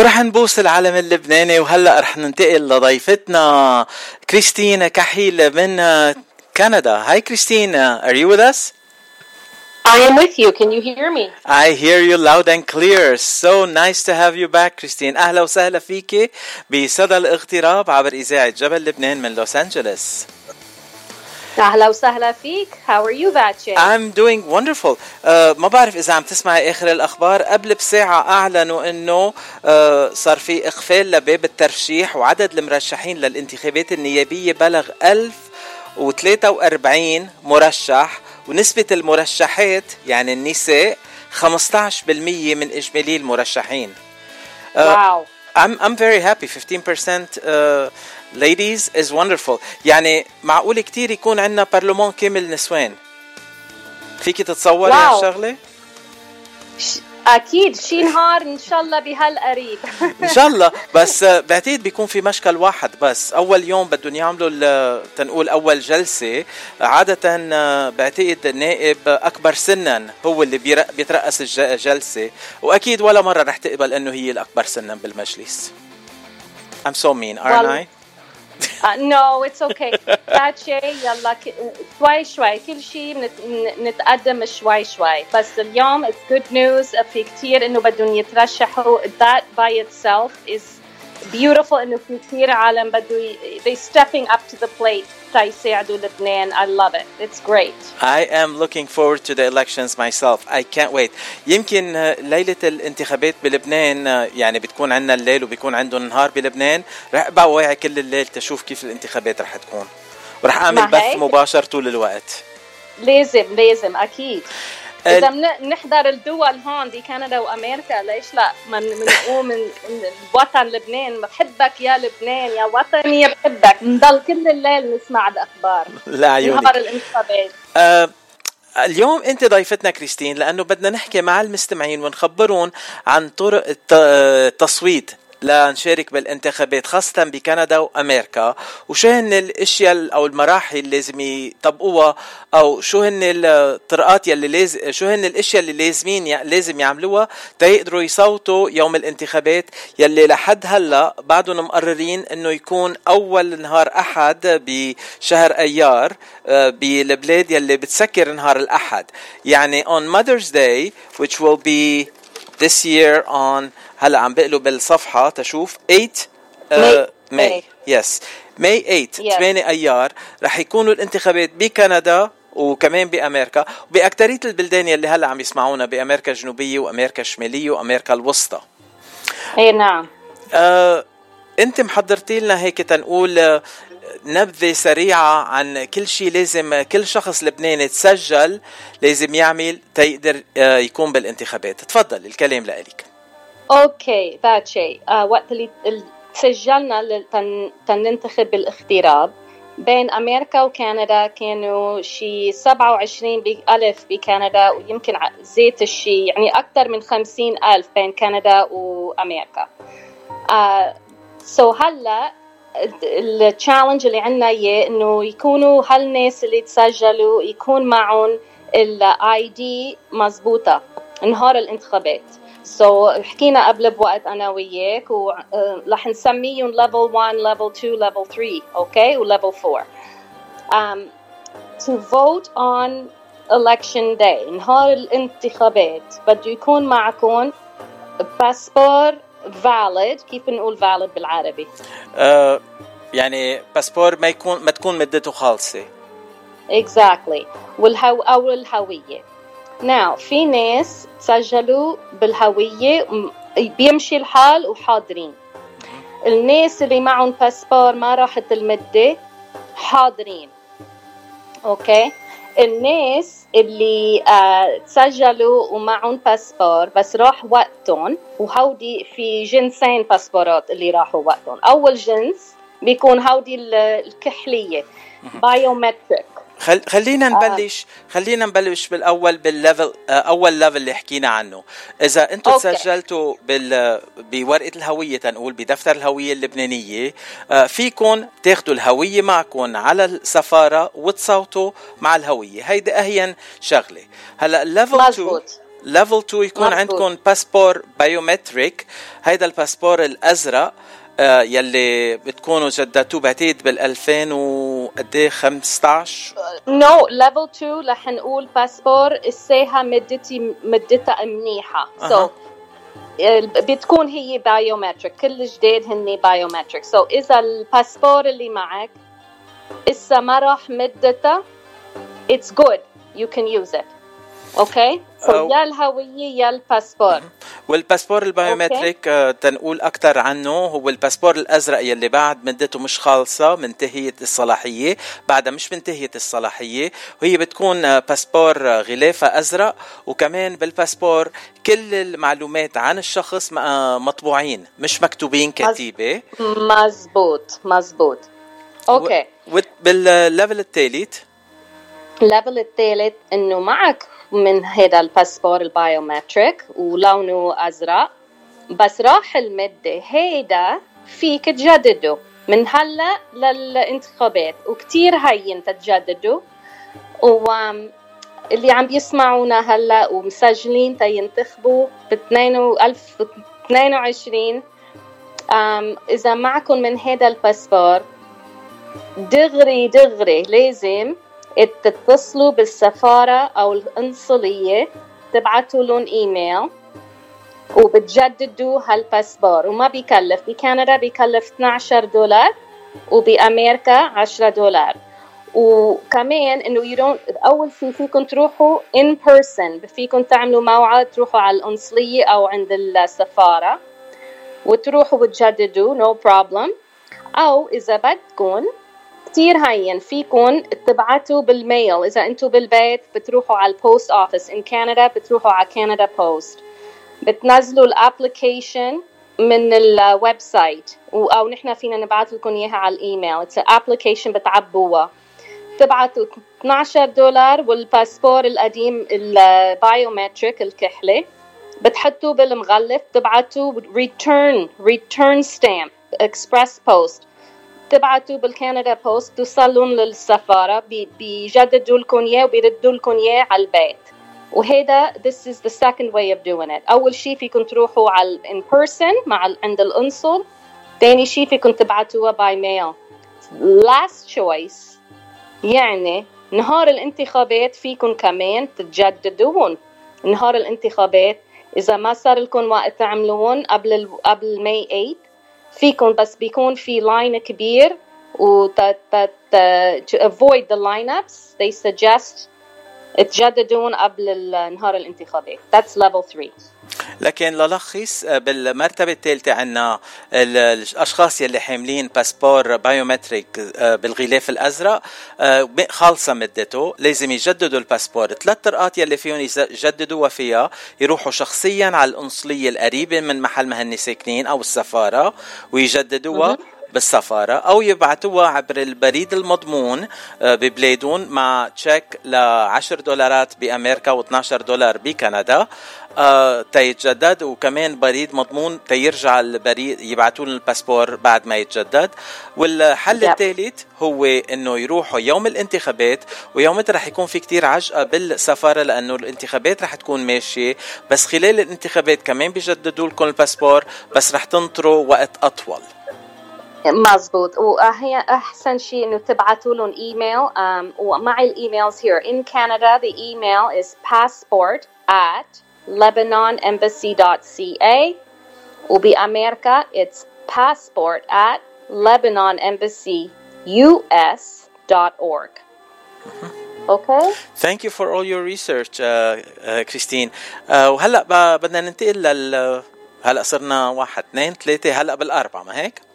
ورح نبوس العالم اللبناني وهلأ رح ننتقل لضيفتنا كريستينا كحيل من كندا. هاي كريستينا, are you with us? I am with you. Can you hear me? I hear you loud and clear. So nice to have you back, Christine. أهلا وسهلا فيك بصدى الاغتراب عبر إذاعة جبل لبنان من لوس أنجلوس. أهلا وسهلا فيك. How are you Vache? I'm doing wonderful. Uh, ما بعرف إذا عم تسمعي آخر الأخبار. قبل بساعة أعلنوا إنه uh, صار في إقفال لباب الترشيح وعدد المرشحين للانتخابات النيابية بلغ 1043 مرشح ونسبة المرشحات يعني النساء 15% من إجمالي المرشحين. واو uh, I'm I'm very happy. 15% uh, ladies is wonderful. يعني معقول كتير يكون عندنا برلمان كامل نسوان. فيك تتصوري هالشغلة؟ أكيد شي نهار إن شاء الله بهالقريب. إن شاء الله. بس بعتقد بيكون في مشكل واحد. بس أول يوم بدهم يعملوا تنقول أول جلسة عادة بعتقد النائب أكبر سنا هو اللي بيترأس الجلسه وأكيد ولا مرة رح تقبل إنه هي الأكبر سنا بالمجلس. I'm so mean aren't well, I? uh, no it's okay. باتشي يلا شوي شوي كل شيء نتقدم شوي شوي بس اليوم it's good news. في كثير انه بدهم يترشحوا that by itself is beautiful انه في كثير عالم بده they stepping up to the plate. تيساعدوا لبنان I love it. It's great. I am looking forward to the elections myself. I can't wait. يمكن ليلة الانتخابات بلبنان يعني بتكون عندنا الليل وبيكون عندهم نهار بلبنان. رح أبقى واعي كل الليل تشوف كيف الانتخابات رح تكون. ورح أعمل بث مباشر طول الوقت. لازم لازم أكيد. إذا بنحضر الدول هون بكندا وأمريكا ليش لا؟ ما بنقوم من الوطن لبنان. بحبك يا لبنان يا وطني بحبك. بنضل كل الليل نسمع الأخبار. لا عيوني نهار الانتخابات. أه اليوم أنت ضيفتنا كريستين لأنه بدنا نحكي مع المستمعين ونخبرهم عن طرق التصويت. لنشارك بالانتخابات خاصة بكندا وأمريكا. وشو هن الأشياء أو المراحل اللي لازم يطبقوها؟ أو شو هن الطرقات يلي لازم شو هن الأشياء اللي لازمين لازم يعملوها تيقدروا يصوتوا يوم الانتخابات؟ يلي لحد هلأ بعدهم مقررين إنه يكون أول نهار أحد بشهر أيار آه، بالبلاد يلي بتسكر نهار الأحد. يعني on Mother's Day which will be this year on هلا عم بقلب بالصفحة تشوف 8 May yes May. 8 8 أيار رح يكونوا الانتخابات بكندا وكمان بأمريكا وباكثريه البلدان يلي هلا عم يسمعونا بأمريكا الجنوبية وأمريكا الشمالية وأمريكا الوسطى. اي نعم. آه انت محضرتي لنا هيك تنقول آه، نبذة سريعة عن كل شيء لازم كل شخص لبناني تسجل لازم يعمل تيقدر آه، يكون بالانتخابات. تفضل الكلام لك okay ذات شيء. وقت اللي سجلنا تننتخب بالاغتراب بين أمريكا وكندا كانوا شي 27 ألف بكندا ويمكن زيت الشي يعني أكثر من 50 ألف بين كندا وأمريكا. so uh, so هلا ال challenge اللي عندنا اياه إنه يكونوا هالناس اللي تسجلوا يكون معهم ال ID مزبوطه نهار الانتخابات. so so, حكينا قبل بوقت أنا وياك ورح نسميهم level 1 level 2 level 3 okay و level 4 um, to vote on election day نهار الانتخابات بده يكون معكم باسبور valid كيف نقول valid بالعربي؟ uh, يعني باسبور ما يكون ما تكون مدته خالصة. Exactly. والهو أو الهوية. now في ناس سجلوا بالهوية بيمشي الحال وحاضرين. الناس اللي معهم باسبور ما راحت المدة حاضرين. okay الناس اللي آه تسجلوا ومعهم باسبور بس راح وقتهم وهودي في جنسين باسبورات اللي راحوا وقتهم. أول جنس بيكون هودي الكحلية. بايومتريك خل... خلينا آه. نبلش آه. خلينا نبلش بالأول بال level آه، أول level اللي حكينا عنه إذا أنتم تسجلتوا بال... بورقة الهوية تنقول بدفتر الهوية اللبنانية آه، فيكم تاخذوا الهوية معكم على السفارة وتصوتوا مع الهوية هيدي أهين شغلة هلأ ال level 2 level 2 يكون مظبوط. عندكم باسبور biometric هيدا الباسبور الأزرق يلي بتكونوا جددتوه بعتقد بال 2000 وقد إيه؟ 15 no level 2 رح نقول باسبور الساعة مدتي مدتها منيحة. so أها. بتكون هي biometric كل جديد هن biometric so إذا الباسبور اللي معك إسا ما راح مدتها it's good. You can use it. okay so أو- يا الهوية يا الباسبور. والباسبور ال biometric آه، تنقول أكثر عنه. هو الباسبور الأزرق يلي بعد مدته مش خالصة منتهية الصلاحية. بعدها مش منتهية الصلاحية. وهي بتكون آه، باسبور آه، غلافة أزرق. وكمان بالباسبور كل المعلومات عن الشخص مطبوعين مش مكتوبين كتيبة. مزبوط مزبوط. okay و- بال level الثالث ال level الثالث انه معك من هذا الباسبور ال biometric ولونه أزرق بس راح المدة هيدا فيك تجدده. من هلأ للانتخابات وكتير هين تتجدده. واللي عم بيسمعونا هلأ ومسجلين تينتخبوا ب 2022 أم، إذا معكم من هذا الباسبور دغري دغري لازم تتصلوا بالسفارة أو القنصلية تبعتوا لهم إيميل وبتجددوا هالباسبور. وما بيكلف بكندا بيكلف 12 دولار وبأمريكا 10 دولار. وكمان إنه don't أول شيء فيكم تروحوا in person فيكم تعملوا موعد تروحوا على القنصليه أو عند السفارة. وتروحوا وتجددوا no problem. أو إذا بدكم كتير هين فيكم تبعتوا بال mail. إذا أنتم بالبيت بتروحوا على ال post office in Canada بتروحوا على Canada Post بتنزلوا ال application من ال website أو نحن فينا نبعث لكم إياها على الإيميل. it's application بتعبوها. تبعتوا 12 دولار والباسبور القديم ال biometric الكحلة. بتحطوه بالمغلف. تبعتوا return return stamp express post تبعتوا بال Canada Post توصلون للسفارة بي- بيجددوا لكم إياه وبيردوا لكم إياه على البيت. وهيدا this is the second way of doing it. أول شيء فيكم تروحوا على in person مع عند القنصل تاني شيء فيكم تبعتوها by mail. Last choice يعني نهار الانتخابات فيكم كمان تتجددون نهار الانتخابات إذا ما صار لكم وقت تعملون قبل. قبل May 8 فيكم بس بيكون في line كبير و. ت... to avoid the lineups they suggest تجددون قبل ال- نهار الانتخابات that's level 3 لكن للخص آه، بالمرتبة الثالثة عنا ال- الأشخاص يلي حاملين باسبور biometric آه، بالغلاف الأزرق آه، خالصة مدته لازم يجددوا الباسبور. ثلاث طرقات يلي فيهم يجددوها فيها يروحوا شخصيا على القنصلية القريبة من محل ما هن ساكنين أو السفارة ويجددوها. بالسفارة أو يبعتوها عبر البريد المضمون آه، ببلادهم مع check ل 10 دولارات بأمريكا و12 دولار بكندا. آه، تيتجدد وكمان بريد مضمون تيرجع البريد يبعتوا لهم الباسبور بعد ما يتجدد. والحل Yep. الثالث هو إنه يروحوا يوم الانتخابات ويومتها رح يكون في كتير عجقة بالسفارة لأنه الانتخابات رح تكون ماشية. بس خلال الانتخابات كمان بيجددوا لكم الباسبور بس رح تنطروا وقت أطول. مزبوط وهي احسن شيء انه تبعتوا لهم ايميل um, ومعي ال emails here in Canada the email is passport at lebanonembassy.ca وبأمريكا it's passport at lebanonembassyus.org you for all your research uh, uh, كريستين uh, وهلا بدنا ننتقل لل هلا صرنا واحد اثنين ثلاثة هلا بالأربعة ما هيك؟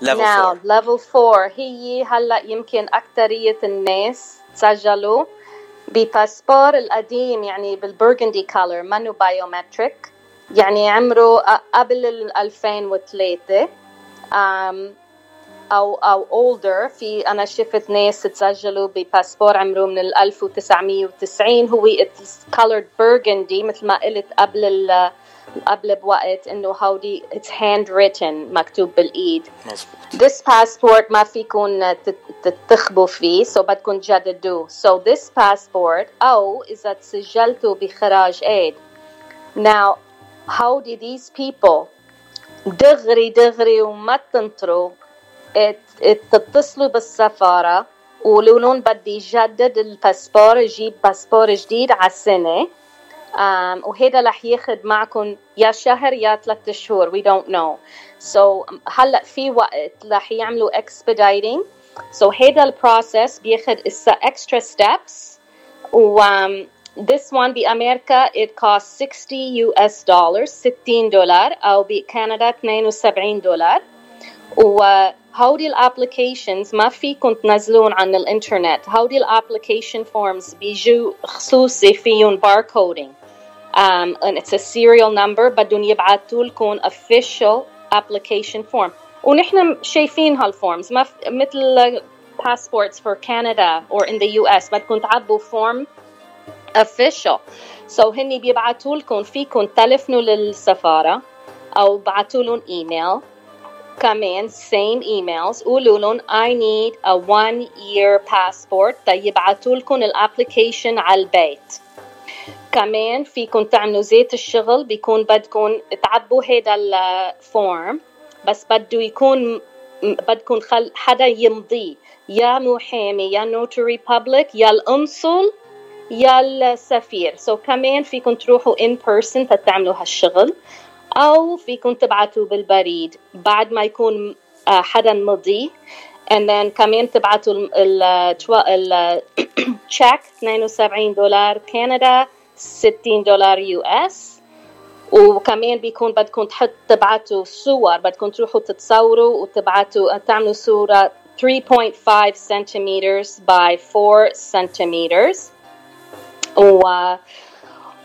Level now 4 level 4 هي هلا يمكن أكترية الناس سجلوا بباسبور القديم يعني بالبرغندي كولر منو بايومتريك يعني عمره قبل ال 2003 um, أو أو older. في أنا شفت ناس تسجلوا بباسبور عمره من ال 1990 هو it's colored burgundy مثل ما قلت قبل ال قبل بوقت إنه هودي it's handwritten مكتوب بالإيد. this passport ما فيكم تتخبوا فيه so بدكم تجددوه. So this passport أو إذا تسجلتوا بخراج aid Now, how did these people دغري دغري وما تنطروا. تتصلوا بالسفارة وقولوا بدي جدد الباسبور يجيب باسبور جديد على السنة. Um, وهذا رح ياخذ معكم يا شهر يا ثلاثة شهور. We don't know. So هلأ في وقت رح يعملوا expediting. So هذا ال process بياخذ extra steps. و um, this one بأمريكا it costs 60 US dollars 60 دولار أو بكندا 72 دولار وهودي ال applications ما فيكم تنزلون عن الإنترنت. هودي ال application forms بيجوا خصوصي فيهم barcoding um, and it's a serial number بدهم يبعثوا لكم official application form. ونحن شايفين هال forms ما مثل passports for Canada or in the US بدكم تعبوا form official. So هني بيبعتوا لكم فيكم تلفنوا للسفارة أو بعتوا لهم ايميل كمان same emails قولوا لهم I need a one year passport يبعتوا لكم ال application على البيت كمان فيكم تعملوا زيت الشغل بيكون بدكم تعبوا هيدا ال form بس بده يكون بدكم خل حدا يمضي. يا محامي يا notary public يا القنصل يا السفير. so so كمان فيكم تروحوا in person تتعملوا هالشغل. أو فيكم تبعتوا بالبريد بعد ما يكون حدا مضي. And then كمان تبعتوا ال check 72 دولار كندا. 60 دولار US. وكمان بيكون بدكم تحط تبعتوا صور بدكم تروحوا تتصوروا وتبعتوا تعملوا صورة 3.5 centimeters by 4 centimeters. و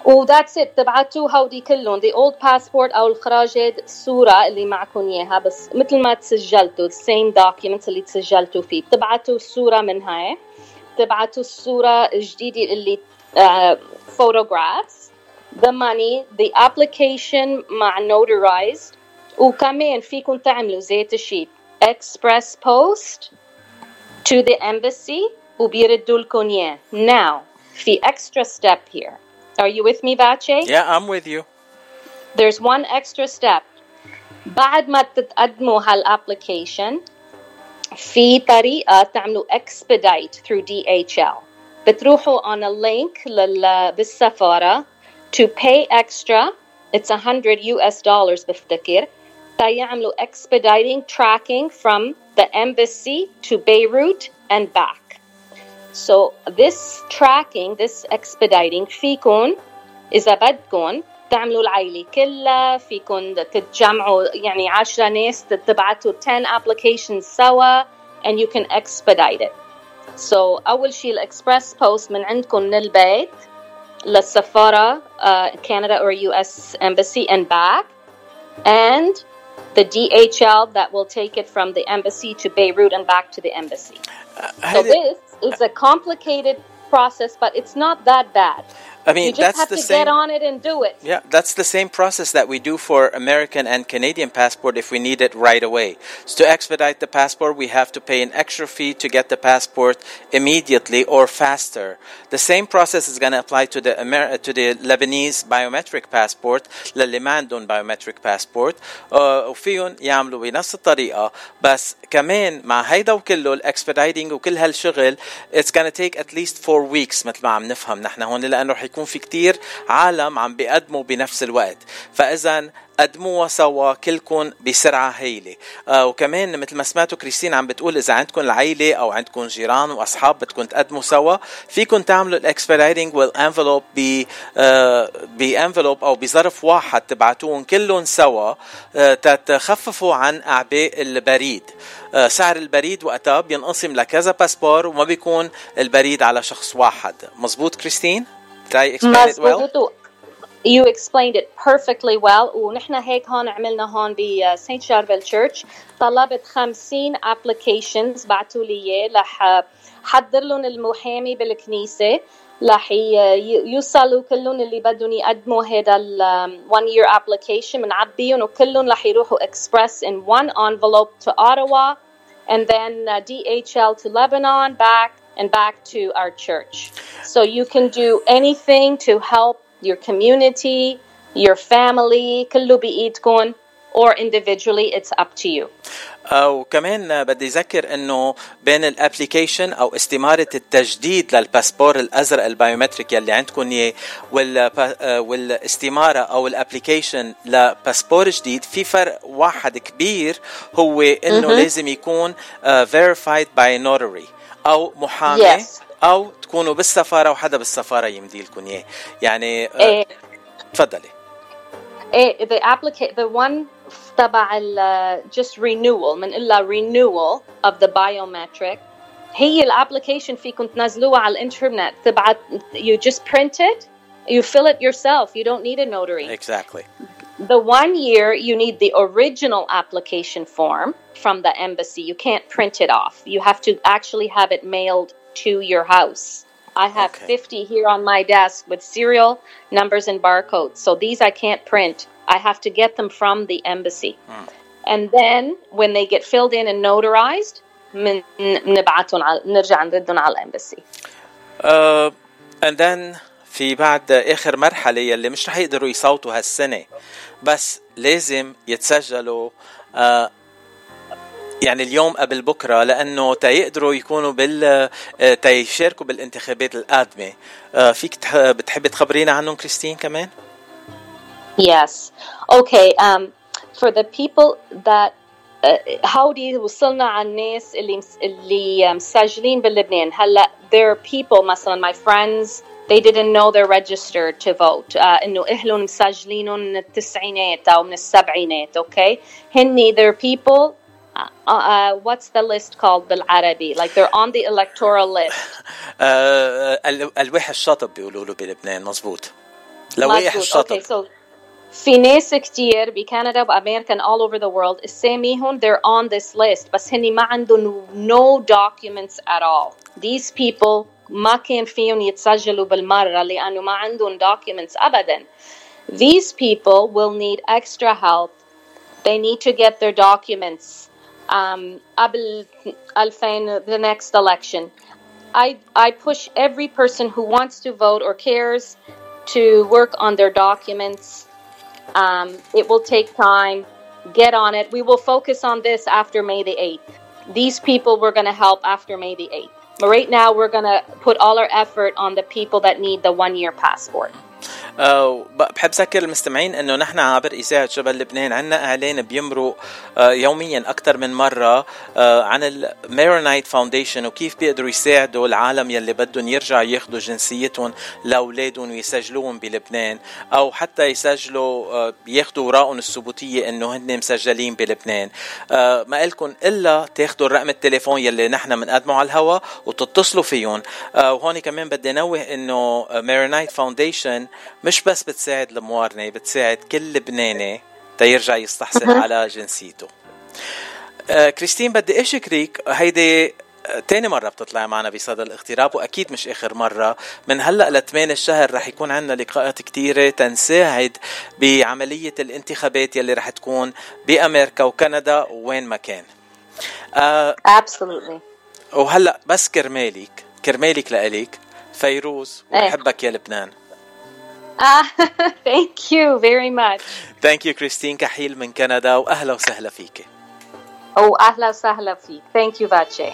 و that's it. تبعتوا هودي كلهم. the old passport أو الخراجة الصورة اللي معكم إياها. بس مثل ما تسجلتوا same document اللي تسجلتوا فيه. بتبعتوا الصورة من هاي. بتبعتوا الصورة الجديدة اللي uh, photographs the money the application مع notarized وكمان فيكم تعملوا زي الشيء express post to the embassy وبيردوا لكم اياه now في extra step here are you with me Bache? Yeah, I'm with you. There's one extra step. بعد ما تقدموا هالابلكيشن في طريقة تعملوا expedite through DHL. بتروحوا on a link لل بالسفارة to pay extra it's 100 US dollars بفتكر تيعملوا expediting tracking from the embassy to Beirut and back. So this tracking, this expediting فيكن إذا بدكن تعملوا العيلة كلها فيكن تتجمعوا يعني 10 ناس تبعتوا 10 applications سوا and you can expedite it. So أول شيء الإكسبرس بوست من عندكم من البيت للسفارة uh, Canada or US embassy and back and the DHL that will take it from the embassy to Beirut and back to the embassy. Uh, so this is a complicated process, but it's not that bad. I mean, you just that's have the to same. get on it and do it. Yeah, that's the same process that we do for American and Canadian passport if we need it right away. So to expedite the passport, we have to pay an extra fee to get the passport immediately or faster. The same process is going to apply to the Amer- to the Lebanese biometric passport, للي ما عندهم biometric passport uh, وفيهم يعملوا بنفس الطريقة بس كمان مع هيدا وكله الاكسبediting وكل هالشغل it's going to take at least four weeks مثل ما عم نفهم نحن هون لانه رح يكون في كتير عالم عم بيقدموا بنفس الوقت. فاذا قدموها سوا كلكم بسرعة هايلة. آه وكمان مثل ما سمعتوا كريستين عم بتقول إذا عندكم العيلة أو عندكم جيران وأصحاب بدكم تقدموا سوا فيكم تعملوا ال expediting وال envelope ب آه ب envelope أو بظرف واحد تبعتوهم كلهم سوا آه تتخففوا عن أعباء البريد. آه سعر البريد وقتها بينقسم لكذا باسبور وما بيكون البريد على شخص واحد. مزبوط كريستين؟ Did I explain it well? You explained it perfectly well ونحن هيك هون عملنا هون ب سانت شارفيل تشيرش طلبت 50 applications بعثوا لي اياه رح حضر لهم المحامي بالكنيسه رح يوصلوا كلهم اللي بدهم يقدموا هذا ال one year application بنعبيهم وكلهم رح يروحوا express in one envelope to Ottawa and then uh, DHL to Lebanon back and back to our church. So you can do anything to help your community, your family كله بإيدكم or individually it's up to you. وكمان بدي أذكر إنه بين ال application أو استمارة التجديد للباسبور الأزرق ال biometric يلي عندكم إياه والاستمارة أو ال application لباسبور جديد في فرق واحد كبير هو إنه لازم يكون verified by notary أو محامي yes. أو تكونوا بالسفاره وحدا بالسفاره يمضي لكم اياه يعني إيه. تفضلي إيه the applicant the one تبع ال just renewal من إلا renewal of the biometric هي ال application فيكم تنزلوها على الانترنت تبعت you just print it you fill it yourself you don't need a notary exactly the one year you need the original application form from the embassy you can't print it off you have to actually have it mailed to your house I have okay. 50 here on my desk with serial numbers and barcodes. So these I can't print. I have to get them from the embassy. Mm. And then when they get filled in and notarized نبعتهم على نرجع نردهم على الامبسي. Uh, and then في بعد آخر مرحلة يلي مش رح يقدروا يصوتوا هالسنة بس لازم يتسجلوا uh, يعني اليوم قبل بكرة لأنه تيقدروا يكونوا بال تيشاركوا بالانتخابات القادمة فيك بتحبي تخبرينا عنهم كريستين كمان؟ Yes. Okay. Um, for the people that do you وصلنا على الناس اللي اللي مسجلين بلبنان هلأ there are people مثلا my friends they didn't know they're registered to vote uh, انه اهلهم مسجلينهم من التسعينات او من السبعينات okay هني there are people uh, uh, what's the list called بالعربي like they're on the electoral list الوح الشطب بيقولوا له بلبنان مزبوط لوائح الشطب okay, so في ناس كتير بكندا وامريكا and all over the world اساميهم they're on this list بس هني ما عندهم no documents at all these people ما كان فيهم يتسجلوا بالمرة لأنه ما عندهم documents أبدا these people will need extra help they need to get their documents um, قبل 2000 the next election I, I push every person who wants to vote or cares to work on their documents um, it will take time. Get on it. We will focus on this after May the 8th. These people we're going to help after May the 8th. But right now, we're going to put all our effort on the people that need the one year passport. بحب ذكر المستمعين إنه نحن عبر إذاعة جبل لبنان عندنا إعلان بيمرق يوميا أكثر من مرة عن ال Maronite Foundation وكيف بيقدروا يساعدوا العالم يلي بدهم يرجعوا ياخذوا جنسيتهم لأولادهم ويسجلوهم بلبنان أو حتى يسجلوا ياخذوا اوراقهم الثبوتية إنه هن مسجلين بلبنان. ما لكم إلا تاخذوا الرقم التليفون يلي نحن بنقدمه على الهواء وتتصلوا فيهم. وهون كمان بدي نوه إنه Maronite Foundation مش بس بتساعد الموارنة بتساعد كل لبناني تيرجع يستحصل على جنسيته. آه كريستين بدي اشكرك هيدي تاني مرة بتطلع معنا بصدى الاغتراب وأكيد مش آخر مرة. من هلأ لثمان الشهر رح يكون عندنا لقاءات كتيرة تنساعد بعملية الانتخابات يلي رح تكون بأمريكا وكندا وين ما كان. آه Absolutely. وهلأ بس كرمالك كرمالك لإلك فيروز وبحبك يا لبنان. Ah, thank you very much. Thank you, Christine كحيل من كندا وأهلا وسهلا فيك. أو أهلا وسهلا فيك. Thank you, Vache.